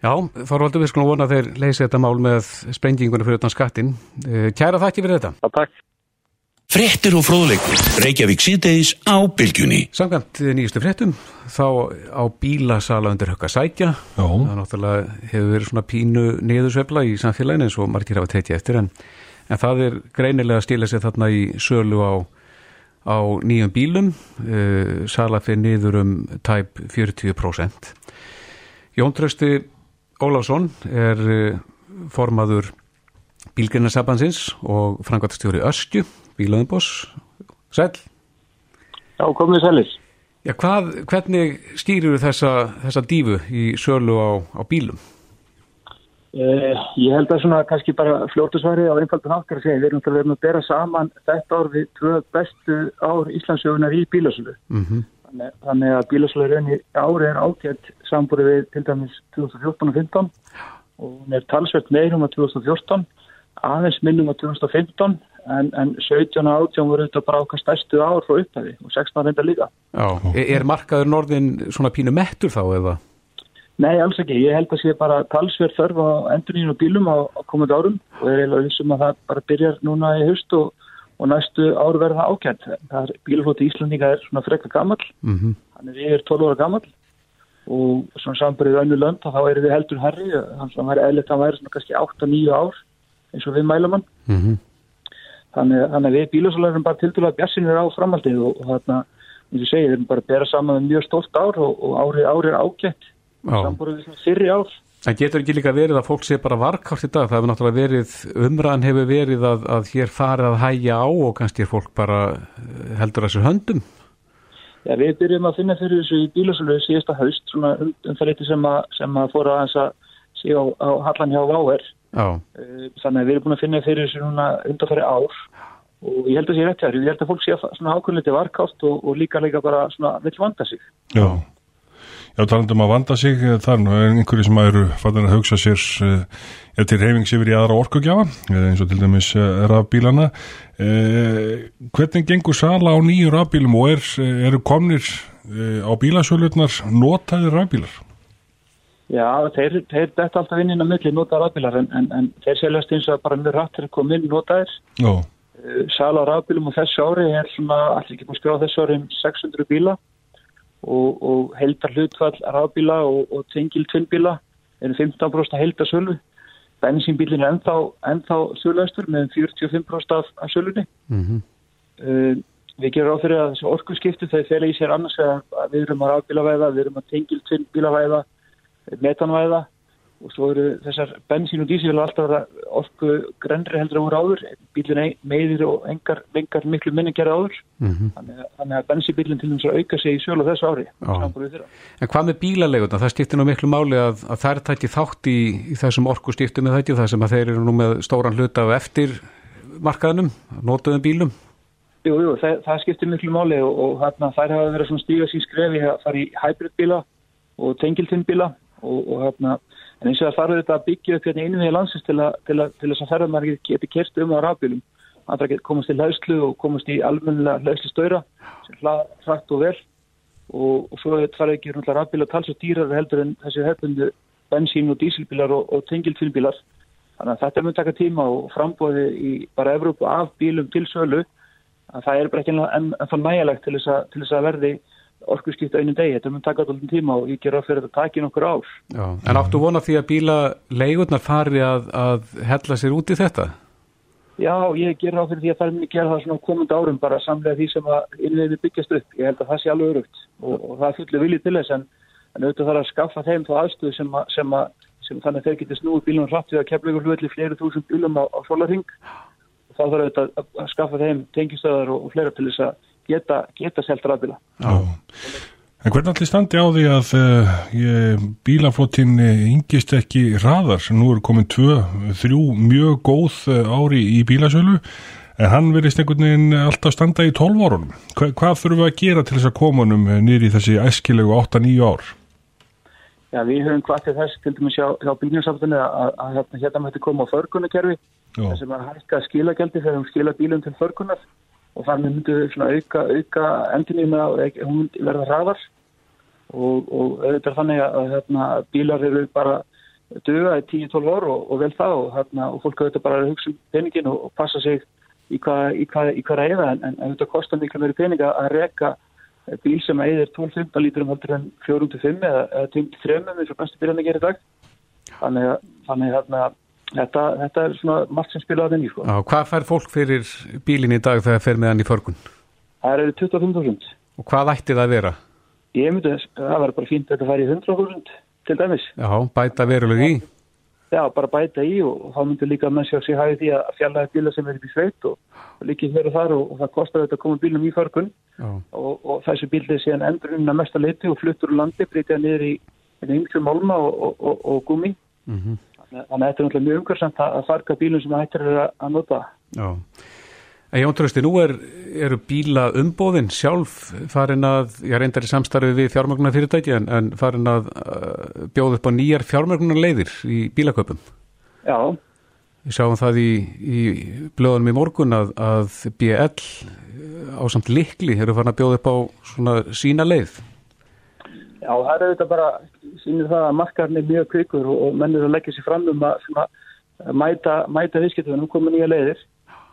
Já, þá róldu við skulum vona að þeir leysi þetta mál með sprengingunum fyrir utan skattin. Eh, kæra þakki fyrir þetta. Já, takk. Frettir og fróðleikur. Reykjavík síðdeis á bylgjunni. Samkvæmt nýjustu frettum þá á bílasala undir högg að sækja. Já. Það náttúrulega hefur verið svona pínu niðursvefla í samfélaginu eins og margir hafa tekið eftir en, en það er greinilega að stila sig þarna í sölu á á nýjum bílum uh, sala fyrir niður um tæp 40% Jón Trösti Ólásson er uh, formaður bílgrinarsabansins og frangvæntastjóri Östju, bílaðinboss Sæl Já, komið sælis Já, hvað, hvernig stýrir þessa, þessa dífu í sölu á, á bílum? Eh, ég held að svona kannski bara fljóttusværi á einfaldan átt að segja, við erum að bera saman þetta ár við tvö bestu ár Íslandsjöfunar í bílasölu. Mm -hmm. þannig, þannig að bílasölu ári er ágætt sambúrið við til dæmis 2014 og 2015 og hún er talsveit meirum á 2014 aðeins minnum á 2015 en, en 17 og 18 voru þetta bara okkar stærstu ár frá upphæfi og 16 reynda líka Já, er markaður norðin svona pínu mettur þá eða? Nei, alls ekki. Ég held að sé bara talsverð þörf á endurnínu bílum á, á komandi árum og er eiginlega vissum að það bara byrjar núna í haust og, og næstu áru verða ákjent. Það er bílflóti Íslandíka er svona frekka gammal, mm -hmm. hann er yfir 12 ára gammal og svona sambarið önnu lönd þá er við heldur herri, þannig að það er eðlitt að það væri svona kannski 8-9 ár eins og við mælamann. Mm -hmm. Þannig, þannig að við bílflósulegurum bara til dæla bjassinir á framaldið og, þarna, eins og segið, erum bara að bera saman mjög stórt ár og, og ári, ári er ákjent samborðið svona fyrri ár Það getur ekki líka verið að fólk sé bara varkátt í dag, það hefur náttúrulega verið, umræðan hefur verið að, að hér farið að hægja á og kannski er fólk bara eh, heldur þessu höndum? Já, við byrjum að finna fyrir þessu í bílasölu síðasta haust, svona um, um liti sem, sem að fóra að sé á, á hallan hjá Váver. Eh, þannig að við erum búin að finna fyrir þessu núna undanfæri ár og ég held að það sé rétt hér, ég held að fólk sé svona ákveðliti varkátt og, og líka líka bara svona vill vanda sig. Já. Já, talandum að vanda sig eh, þar er einhverju sem eru fattin að hugsa sér uh, til reyfings yfir í aðra orkugjafa eh, eins og til dæmis rafbílana hvernig gengur sala á nýju rafbílum og er, eru komnir á bílasölurnar notaði rafbílar? Já, þeir, þeir dætt alltaf inn inn að milli notaði rafbílar en, en, en þeir seljast eins og bara mjög rættir að koma inn notaðir. Sala á rafbílum og þessu ári er svona, allir ekki búin að skjóða þessu ári um 600 bíla. Og, og heldar hlutfall rafbíla og, og tengil tvinnbíla eru 15% heldar sölu bensínbílin er ennþá, ennþá söluestur með 45% af, af sölunni. Mm -hmm. uh, við gerum á fyrir að þessu orku skiptu þau fela í sér annars að að við erum að rafbílavæða, við erum að tengil tvinnbílavæða metanvæða og svo eru þessar bensín og dísil alltaf vera orku grenri heldur úr áður bílun meðir og engar, engar miklu minni gera áður Mhm. þannig, að- þannig að bensínbílun til þess að auka sig í sölu á þessu ári. En hvað með bílaleguna? Það skiptir nú miklu máli að, að þær tæki þátt í, í þessum orku með þetta, það sem að þeir eru nú með stóran hluta af eftir markaðnum, notuðum bílum. Jú, jú, það, það skiptir miklu máli og, og þarna þær hafa verið svona stíga sín skrefi að fara í hybridbíla og tengiltinnbíla og, og þarna en eins og það farið þetta að byggja upp hérna innviði landsins til, að, til, að, til þess að ferðarmarkið geti kert um á rafbílum. Að það komast til lauslu og komast í almennilega lauslu störa sem hlað hrætt og vel. Og, og svo farið ekki rúnlega rafbíla tals og dýrar heldur en þessi hefðundu bensín og dísilbílar og, og tengiltinnbílar þannig að þetta mun taka tíma og frambóði í bara Evrópu af bílum til sölu. Að það er bara ekki enn en þá nægilegt til þess að, til þess að verði orku skipta einu degi, þetta mun taka alltaf tíma og ég ger á fyrir að þetta taki nokkur ár. Já. En áttu vona því að bílalegurnar fari að, að hella sér út í þetta? Já, ég ger á fyrir því að það er muni gera það svona komandi árum bara samlega því sem að innviði byggjast upp, ég held að það sé alveg örugt og, og það er fullu viljið til þess en, en auðvitað þarf að skaffa þeim þá aðstöðu sem, að, sem, að, sem þannig að þeir geti snúið bílunum hratt við að kepla ykkur hlutli fleiri þúsund bílum á, á þá þarf auðvitað að, að skaffa þeim tengistöðar og, og fleira til þess að geta, geta selt rafbíla. Já. En hvernig allir standi á því að uh, ég, bílaflottin yngist ekki hraðar sem nú eru komin tvö, þrjú mjög góð uh, ári í bílasölu en hann verðist einhvern veginn alltaf standa í 12 árunum. Hva, hvað þurfum við að gera til þess að komunum nýri þessi æskilegu 8-9 ár? Já, við höfum hvað til þess til dæmis hjá, bílnarsamtunni að, að, að hérna, hérna mætti koma á förgunarkerfi Já. sem að hækka skilagjaldi þegar við skila bílum til förgunar og þannig myndu svona auka, auka endurnýjum að hún myndi verða hraðar. Og, og auðvitað þannig að hérna, bílar eru bara duga í 10-12 ár og, og vel það og, hérna, og fólk auðvitað bara að hugsa um peningin og, og passa sig í hvað í hvað reyða en, en auðvitað kostar miklu meiri peninga að reka bíl sem eigðir 12-15 líturum heldur en 4-5 eða, eða 2-3 eins og bestu bílarni gerir dag. Þannig að þannig, hérna, þetta, þetta er svona margt sem spilaði inn í sko. Já, hvað fær fólk fyrir bílinn í dag þegar fer með hann í förgun? Það eru 25.000 Og hvað ætti það að vera? Ég myndi þess, það var bara fínt að þetta færi í 100.000 til dæmis. Já, bæta veruleg í. Já, bara bæta í og, þá myndi líka menn sér sig hæði því að fjallaði bíla sem er upp í sveit og, líkið og þar og, og það kostar þetta að koma bílum í förgun og, og þessi bíl er síðan endur inn að mesta leiti og fluttur úr landi, breytið niður í yngri málma og, og, og gumi. Mm Þannig að þetta er náttúrulega mjög umhversamt að, farga bílum sem hættir að, að nota. Já. En Jón Trösti, nú er, eru bíla umbóðin sjálf farin að, ég reyndar í samstarfið við fjármögnunar fyrirtæki en, en farin að uh, bjóða upp á nýjar fjármögnunar leiðir í bílaköpum. Já, Við sjáum það í, í blöðunum í morgun að, að BL á samt likli eru farin að bjóða upp á svona sína leið. Já, það er auðvitað bara, sínir það að markarnir er mjög kvikur og, og mennir að leggja sér fram um að, að mæta, mæta viðskiptunum, koma nýja leiðir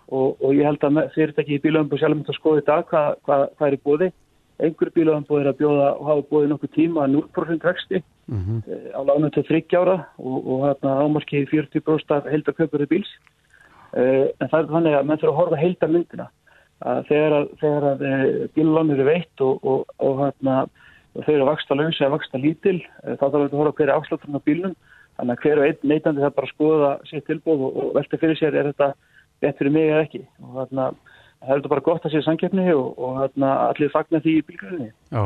og, og ég held að fyrirtæki í bílöfum sjálf myndi að skoða í dag hvað, hvað, hvað er í bóði. Einhver bílöfum er að bjóða og hafa bóði nokkuð tíma 0% vexti Mm -hmm. eh, á lánum til 30 ára og, og hérna ámarki 40% af heildarköpurði bíls. Uh, en það er þannig að menn þurfa að horfa heildar myndina. Að þegar að, að uh, bílunum eru veitt og, og, og hérna þau eru að vaksta lausa eða vaksta lítil uh, þá þarf að horfa hver er afslátturinn á bílunum þannig að hver og einn neytandi það bara að skoða sér tilbúð og, og velta fyrir sér er þetta rétt fyrir mig eða ekki og hérna það er þetta bara gott að sé samkeppni og, og hérna allir fagna því í bílgröðinni. Já,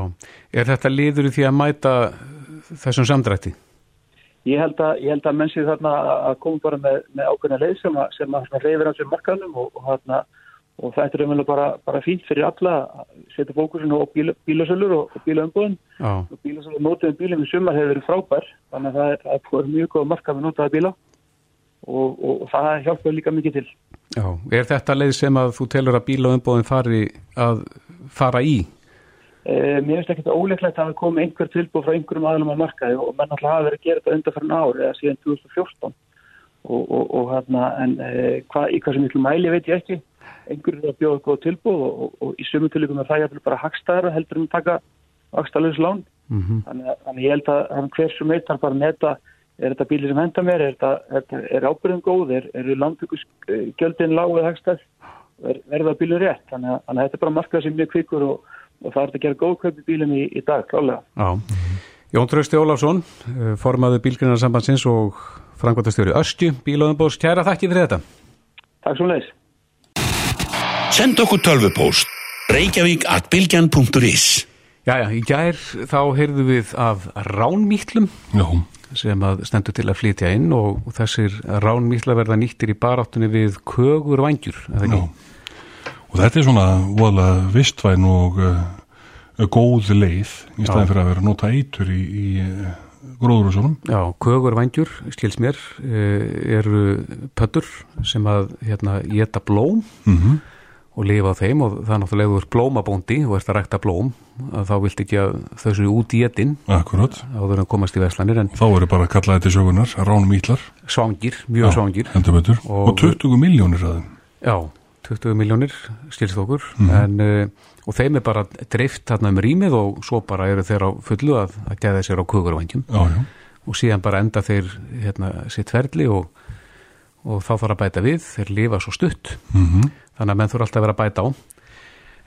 er þetta liður í því að mæta þessum samdrætti? Ég held að, að mennsið þarna að koma bara með, með ákveðna leið sem að, sem að reyfir hans við markanum og, og, þarna, og það er umvel bara, bara fínt fyrir alla að setja fókusinu á bíla, bílasölur og, og bílaumbúðin og bílasölur notiðum bílum í sumar hefur verið frábær þannig að það er, er mjög góð marka með notaða bíla. Og það hjálpaði líka mikið til. Já, er þetta leið sem að þú telur að bílaumbúðin fari að fara í? Eh, mér finnst ekki þetta óleiklegt að það komi einhver tilbúð frá einhverjum aðlum á markaði og menn alltaf hafa verið að gera þetta undanfærin ár eða síðan 2014 og, og, og hérna en eh, hva, í hvað sem miklu mæli veit ég ekki einhverjum er að bjóða góð tilbúð og, og í sumu tilíkum er það jæfnilega bara hagstæðara heldur en taka vakstalus lán Mhm. þannig, að- þannig ég held að hann hversu meitt hann bara neta er þetta bíli sem henda mér, er, þetta, er, er ábyrðin góð, er, eru landtökusgjöldin láguð hagstæð, er, verða bílur rétt, þannig að, þannig að þetta er bara markað sem mjög kvikur og, og það er að gera góð kaupi bílum í, í dag, klálega. Já. Jón Trausti Ólafsson, eh, formaður bílgrinarsambandsins og frangvöldastjóri Östju, bílöðumbóðs, kæra þakki fyrir þetta. Takk svo leiðis. Send okkur tölvupóst reykjavík at bylgjan.is Jæja, í gær þá heyrðu við af ránmýtlum Já, sem að stendur til að flytja inn og þessir ránmýtla verða nýttir í baráttunni við kögur vangjur, eða ekki? Já. og þetta er svona voðalega vistvæn og uh, góð leið í staðin fyrir að vera nota eitur í, í uh, gróðurúsunum. Já, kögur vangjur, skils mér, eh, eru pöttur sem að hérna geta blóm Mm og lifa á þeim og það er náttúrulega ef þú ert blómabóndi og ert að rækta blóm að þá vilt ekki að þau séu út í etin Akkurat. áður en komast í verslanir en Þá eru bara að kalla þetta sögunar, ránum ítlar. svangir, mjög svangir Hendur betur. Og- Og, 20 miljónir að þeim. Já, 20 miljónir styrst okkur Mhm. en, uh, og þeim er bara dreift þarna um rýmið og svo bara eru þeir á fullu að, að geða sér á kugurvangjum Já, já. og síðan bara enda þeir hérna, sitt ferli og, og þá þarf að bæta við, þeir lifa svo stutt Mm þannig að menn þurfa alltaf að vera að bæta á.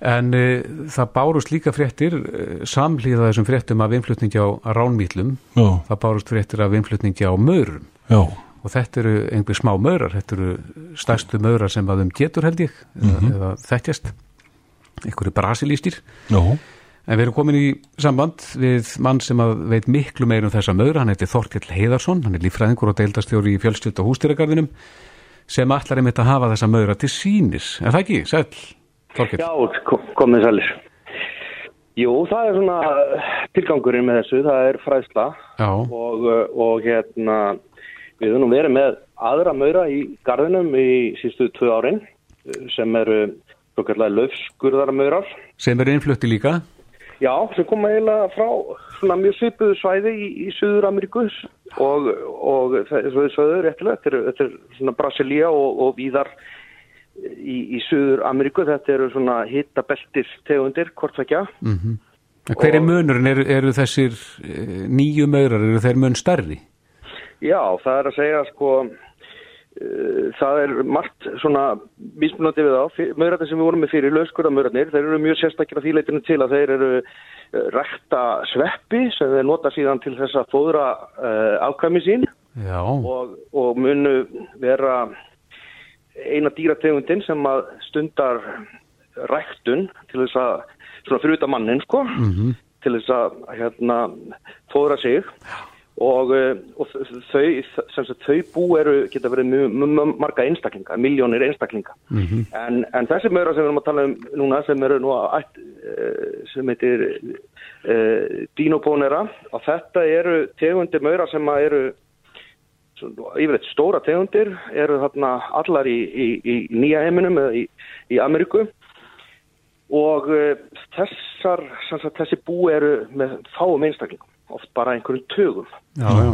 En uh, það bárust líka fréttir uh, samlíða þessum fréttum af innflutningi á ránmýtlum Já, það bárust fréttir af innflutningi á já. og þetta eru einhver smá maurar þetta eru stærstu maurar sem að um getur held ég eða, eða þekkjast. Einhverju brasilístir. Já, en við erum komin í samband við mann sem að veit miklu meir um þessa maur hann heitir Þorkell Heiðarsson, hann er líffræðingur og deildastjóri í fjölstjöld og hústýragarðinum sem allar einmitt að hafa þessa maura til sínis, er það ekki? Þorkell Já, kom- komið sælir. Jú, það er svona tilgangurinn með þessu, það er fræðsla og, uh, og hérna við höfum nú verið með aðra maura í garðinum í sístu tvö árin uh, sem eru svo kallar löfskurðaramaurar. sem er innflutti líka Já, sem koma eiginlega frá svona mjög svipuðu svæði í, í Suður Ameríku og, og það er svo þið sögðu réttilega, þetta er, er svona Brasilia og, og víðar í, í Suður Ameríku, þetta eru svona hittabeltis tegundir, hvort það mm En hver er munurinn, eru, eru þessir eh, nýju maurar, eru þeir mun stærri? Já, það er að segja sko það er margt svona mismunandi við þá, maurarnir sem við vorum með fyrir lögskurðamörarnir, þeir eru mjög sérstakir að þýleitinu til að þeir eru uh, rækta sveppi sem þeir nota síðan til þess að fóðra uh, afkvæmi sín. Já, og, og munu vera eina dýrategundin sem að stundar ræktun til þess að svona fyrir utan mannin sko Mhm. til þess að hérna fóðra sig og, eh, og þau, sagt, þau bú eru, geta verið mjög, mjög marga einstaklinga, miljónir einstaklinga Mhm. en, en þessi maura sem við erum að tala um núna sem eru nú að eh, sem heitir uh, Dinobonera og þetta eru tegundir maura sem eru yfirleitt stóra tegundir eru þarna allar í, í, í nýja heiminum eða í, í Ameríku og uh, þessar, sagt, þessi bú eru með fáum einstaklingum, oft bara einhverjum tögum já, já,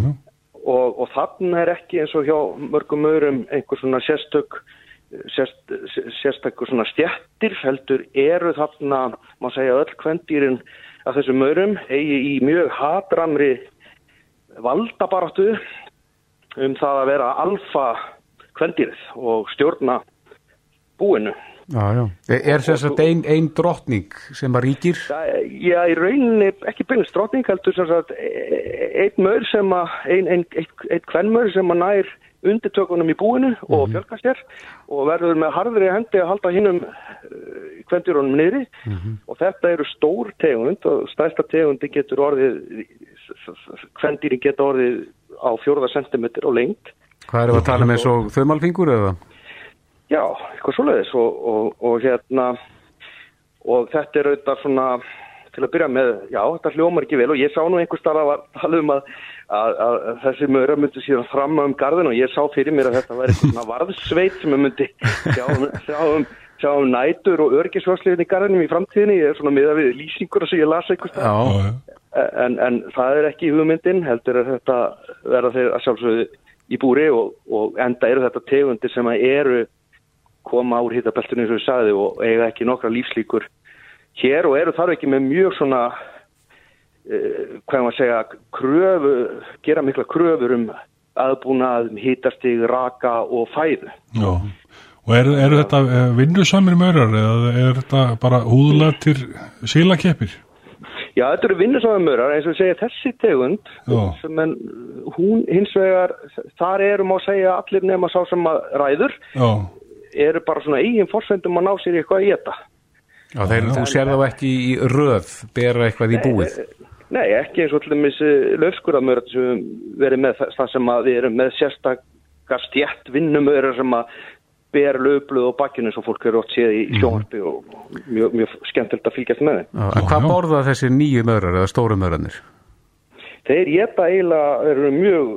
og, og þarna er ekki eins og hjá mörgum öðrum einhver svona sérstök sérst, sérstökur svona stjættir heldur eru þarna má segja öll kvendýrin af þessum öðrum eigi í mjög hatramri valdabaratu um það að vera alfa kvendýrið og stjórna búinu já, já. Er, er þess að ein, ein drottning sem að ríkir? Já, í rauninni ekki beinist drotning heldur sem sagt e- einn maur sem að ein, ein, eitt, eitt kvennmaur sem að nær undirtökunum í búinu og fjölkast þér og verður með harðri hendi að halda hinnum kvendurunum niðri og þetta eru stór tegund og stærsta tegundi getur orðið kvendýri geta orðið á fjórða sentimeter og lengt Hvað við að tala með svo þaumalfingur eða? Já, eitthvað svoleiðis og, og, og hérna og þetta er auðvitað svona til að byrja með, já, þetta hljómar ekki vel og ég sá nú einhver starf að tala um að, að, að, að þessi möra myndi síðan fram um garðin og ég sá fyrir mér að þetta væri eitthvað svona varðsveit sem myndi sjá, um, sjá, um, sjá um nætur og örgisvarsliðin í garðinum í framtíðinni, ég er svona miða við lýsingur sem ég las eitthvað Já, já, já. en, en það er ekki hugmyndin heldur er þetta verða þeir að sjálfsögðu í búri og, og enda eru þetta tegundir sem að eru koma úr hittabeltunni eins og við sagði og eiga ekki nokkra lífslíkur hér og eru þar ekki með mjög svona uh, hvað maður segja, kröfu, gera mikla kröfur um aðbúnað, hýtastig, raka og fæðu. Já, og eru er þetta eh, vinnusamir maurar eða er þetta bara húðlættir sílakeppir? Já, þetta eru vinnusamömmurar eins og segja þessi tegund sem en hún hins vegar þar erum á að segja allir nema sá sem að ræður Já, eru bara svona eigin forsendum að ná sér eitthvað í þetta. Já, þeir, þú sér þá ekki í röð bera eitthvað í búið. Nei, ekki eins og til dæmis löfskurðamöður sem við höfum verið með það sem að við erum með sérstakar stjætt vinnumöður sem að ber löfbluð og bakkinu svo fólk eru oft séð í sjónvarpi og mjög, mjög skemmtilegt að fylgjast með þeim. Já, en hvað borða þessi nýju mörar eða stóru mörarnir? Þeir geta eiginlega, eru mjög,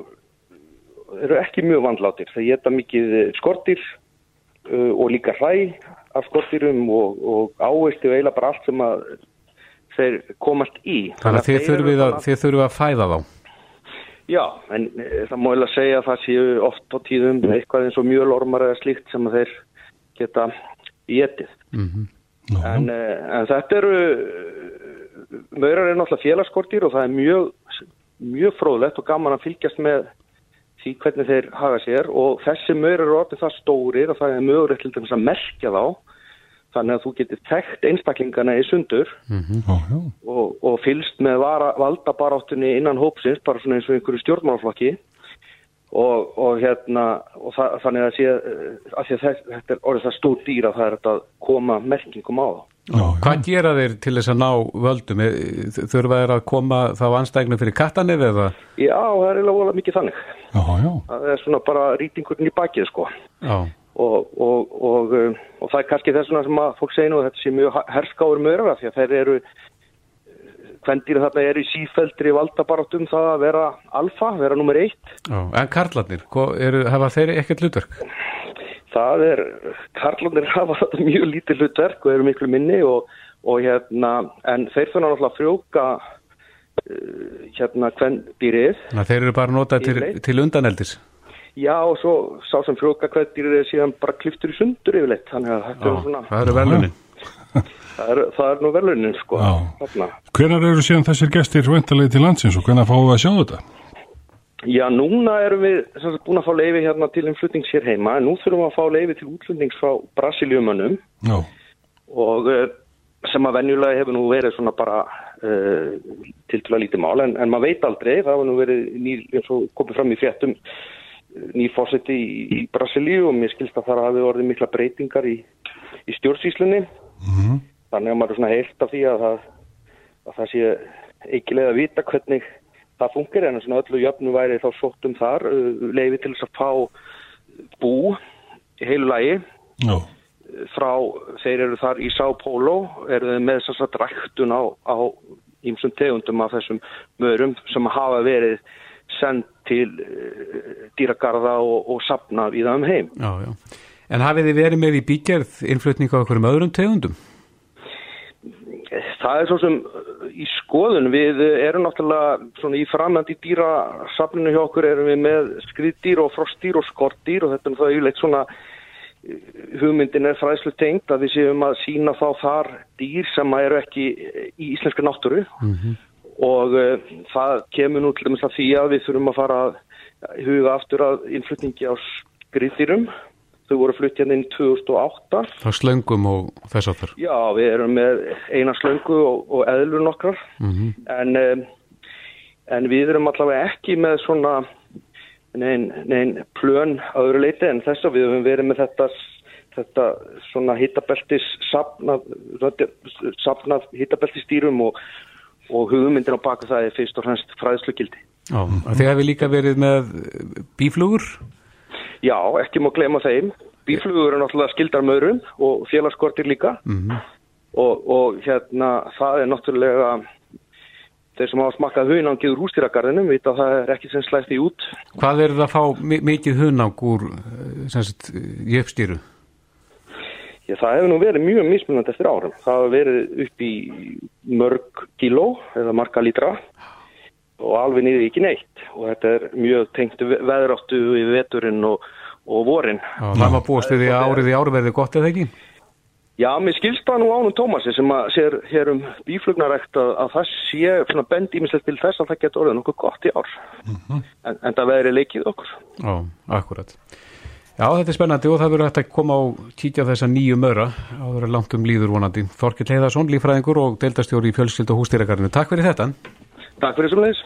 eru ekki mjög vandlátir. Þeir geta mikið skortir og líka hræ af skortirum og, og áveistu eiginlega bara allt sem að þeir komast í. Þannig að þið þeir þurfið eru að, þurfið að fæða þá. Já, en e, það má eiginlega segja að það séu oft á tíðum eitthvað eins og mjölormar eða slíkt sem að þeir geta getið. Mm En, e, en þetta eru, maurar eru náttúrulega félagskortir og það er mjög, mjög fróðlegt og gaman að fylgjast með því hvernig þeir haga sér og þessi maurar eru orðið það stórir og það er mögulegt til þess að merkja þá þannig að þú getur þekkt einstaklingana í sundur já, já. og, og fylst með vara, valdabaráttunni innan hópsins, bara svona eins og einhverju stjórnmálflokki og, og hérna og það, þannig að, sé, eh, að, þetta er orðið það stór dýr að það er að koma merkingum á það. Hvað gera þeir til þess að ná völdum? Eh, Þurfa þeir að koma þá anstæknu fyrir kattanir eða? Já, það er eiginlega volað mikið þannig. Já, já. Það er svona bara rýtingurinn í bakið sko Já. og, og, og, um, og það er kannski þess vegna sem að fólk segir nú að þetta sé mjög herskáur mörður því að þeir eru hvendýri þarna eru í sífældri valdabaráttum það að vera alfa, vera nummer eitt Já. En karlarnir, eru, hafa þeir ekkert hlutverk? Það er, karlandir hafa þetta (laughs) mjög lítið hlutverk og eru miklu minni og, og hérna, en þeir þurfa náttúrulega að frjóka uh, hérna hvendýrið Þannig að þeir eru bara notað til, til undaneldis. já og svo sá sem frjóka hvendýrið er síðan bara kliftur í sundur yfirleitt, þannig að þetta er svona það eru velunin. (laughs) það er, það er nú velunin sko. Hvenar eru síðan þessir gestir ventalegi til landsins og hvenar fáum við að sjá þetta? Já, núna erum við sagt, búin að fá leifi hérna til umflutnings hér heima en nú þurfum við að fá leifi til útflutnings frá Brasiliumönnum Já, og uh, sem að venjulega hefur nú verið svona bara uh, til til að lítið mál en, en maður veit aldrei, það hefur nú verið nýr, eins og komið fram í fréttum uh, nýr fórseti í, í Brasilíu og mér skilst að það hafi orðið mikla breytingar í, í stjórnsýslunni. Mhm. þannig að maður er svona heilt af því að það, að það sé eikilega að vita hvernig það funkar en svona öllu jöfnu væri þá sótt um þar uh, leifi til þess að fá bú í heilu lagi já, frá, þeir eru þar í São Paulo, eru með þess að ræktun á, á ímsum tegundum af þessum mörum sem hafa verið sendt til uh, dýragarða og, og sapna í það um heim. Já, já. En hafið þið verið með í bígerð innflutning á einhverjum öðrum tegundum? Það er svo sem uh, í skoðun. Við erum náttúrulega svona í framhandi dýrasafninu hjá okkur erum við með skriðdýr og frostdýr og skortdýr og þetta er það yfirleitt svona uh, hugmyndin er fræðslu tengt að við séum að sína þá þar dýr sem eru ekki í íslenska náttúru. Og uh, það kemur nú til dæmis að því að við þurfum að fara að huga aftur að innflutningi á skriðdýrum þau voru flutt hérna inn 2008 Það slöngum og þess að þurr. Já, við erum með eina slöngu og, og eðlur nokkrar Mhm. en, um, en við erum allavega ekki með svona nein, nein plön að öðru leiti en þess að við höfum verið með þetta, þetta svona hittabeltis safnað, safnað hittabeltistýrum og, og hugmyndin á baka það er fyrst og fremst fræðslugildi. Já, þið hefði líka verið með bíflugur? Já, ekki má glema þeim. Bíflugur eru náttúrulega skildar mörum og félagskortir líka. Mm og, og hérna það er náttúrulega þeir sem hafa smakkað hunangið úr hústýragarðinum vita að það er ekki sem slæst í út. Hvað er það að fá mi mikið hunang úr eh, sagt, í uppstýru? Já, það hefur nú verið mjög mismunandi eftir árum. Það hefur verið upp í mörg kíló eða marga lítra og alveg niður ekki neitt og þetta er mjög tengt ve- veðráttu í veturinn og, og vorin það var búast við því að árið í ár verði gott eða ekki? Já, mér skilst það nú ánum Tómasi sem að sér hér um bíflugnarækt að, að það sé svona bend ímislegt til þess að það getur orðið nokkuð gott í ár. En, en það verður leikið okkur. Já, akkurat. Já, þetta er spennandi og það verður hægt að koma á þessa nýju möra á verður langt um líður vonandi. Þorkil Heiðarsson, lífræðingur og deildastjóri í fjölskyld og hústýrakarinu. Takk fyrir þetta. Takk fyrir sem leiðis.